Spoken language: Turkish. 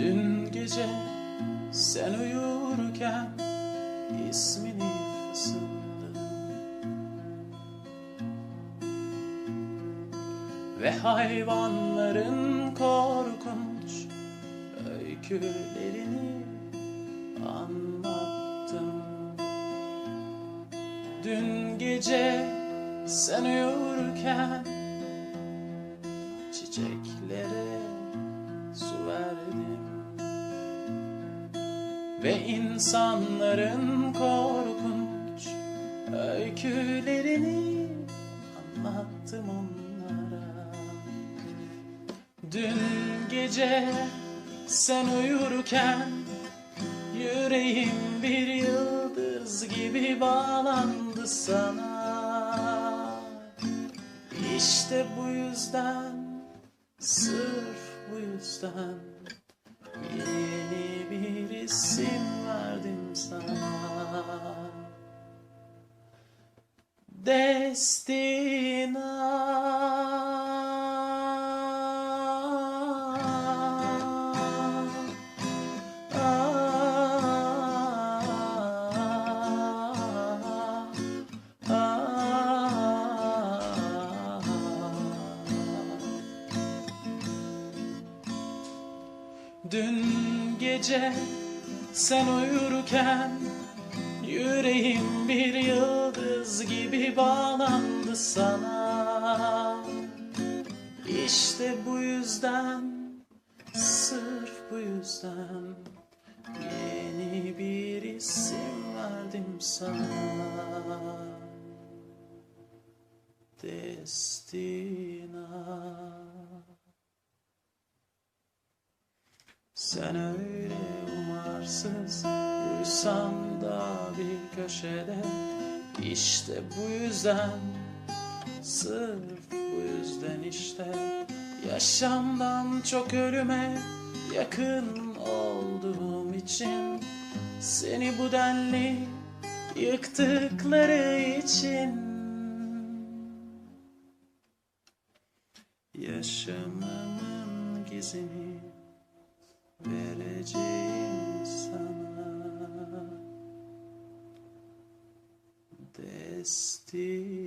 Dün gece sen uyurken ismini fısıldadım. Ve hayvanların korkunç öykülerini anlattım. Dün gece sen uyurken çiçeklere Ve insanların korkunç öykülerini anlattım onlara. Dün gece sen uyurken yüreğim bir yıldız gibi bağlandı sana. İşte bu yüzden, sırf bu yüzden isim verdim sana. Destina. Dün gece sen uyurken Yüreğim bir yıldız gibi bağlandı sana. İşte bu yüzden, sırf bu yüzden Yeni bir isim verdim sana. Destina. Sen öyle umarsız uysan da bir köşede. İşte bu yüzden Sırf bu yüzden işte. Yaşamdan çok ölüme yakın olduğum için Seni bu denli yıktıkları için. Yaşamımın gizini vereceğim sana Destina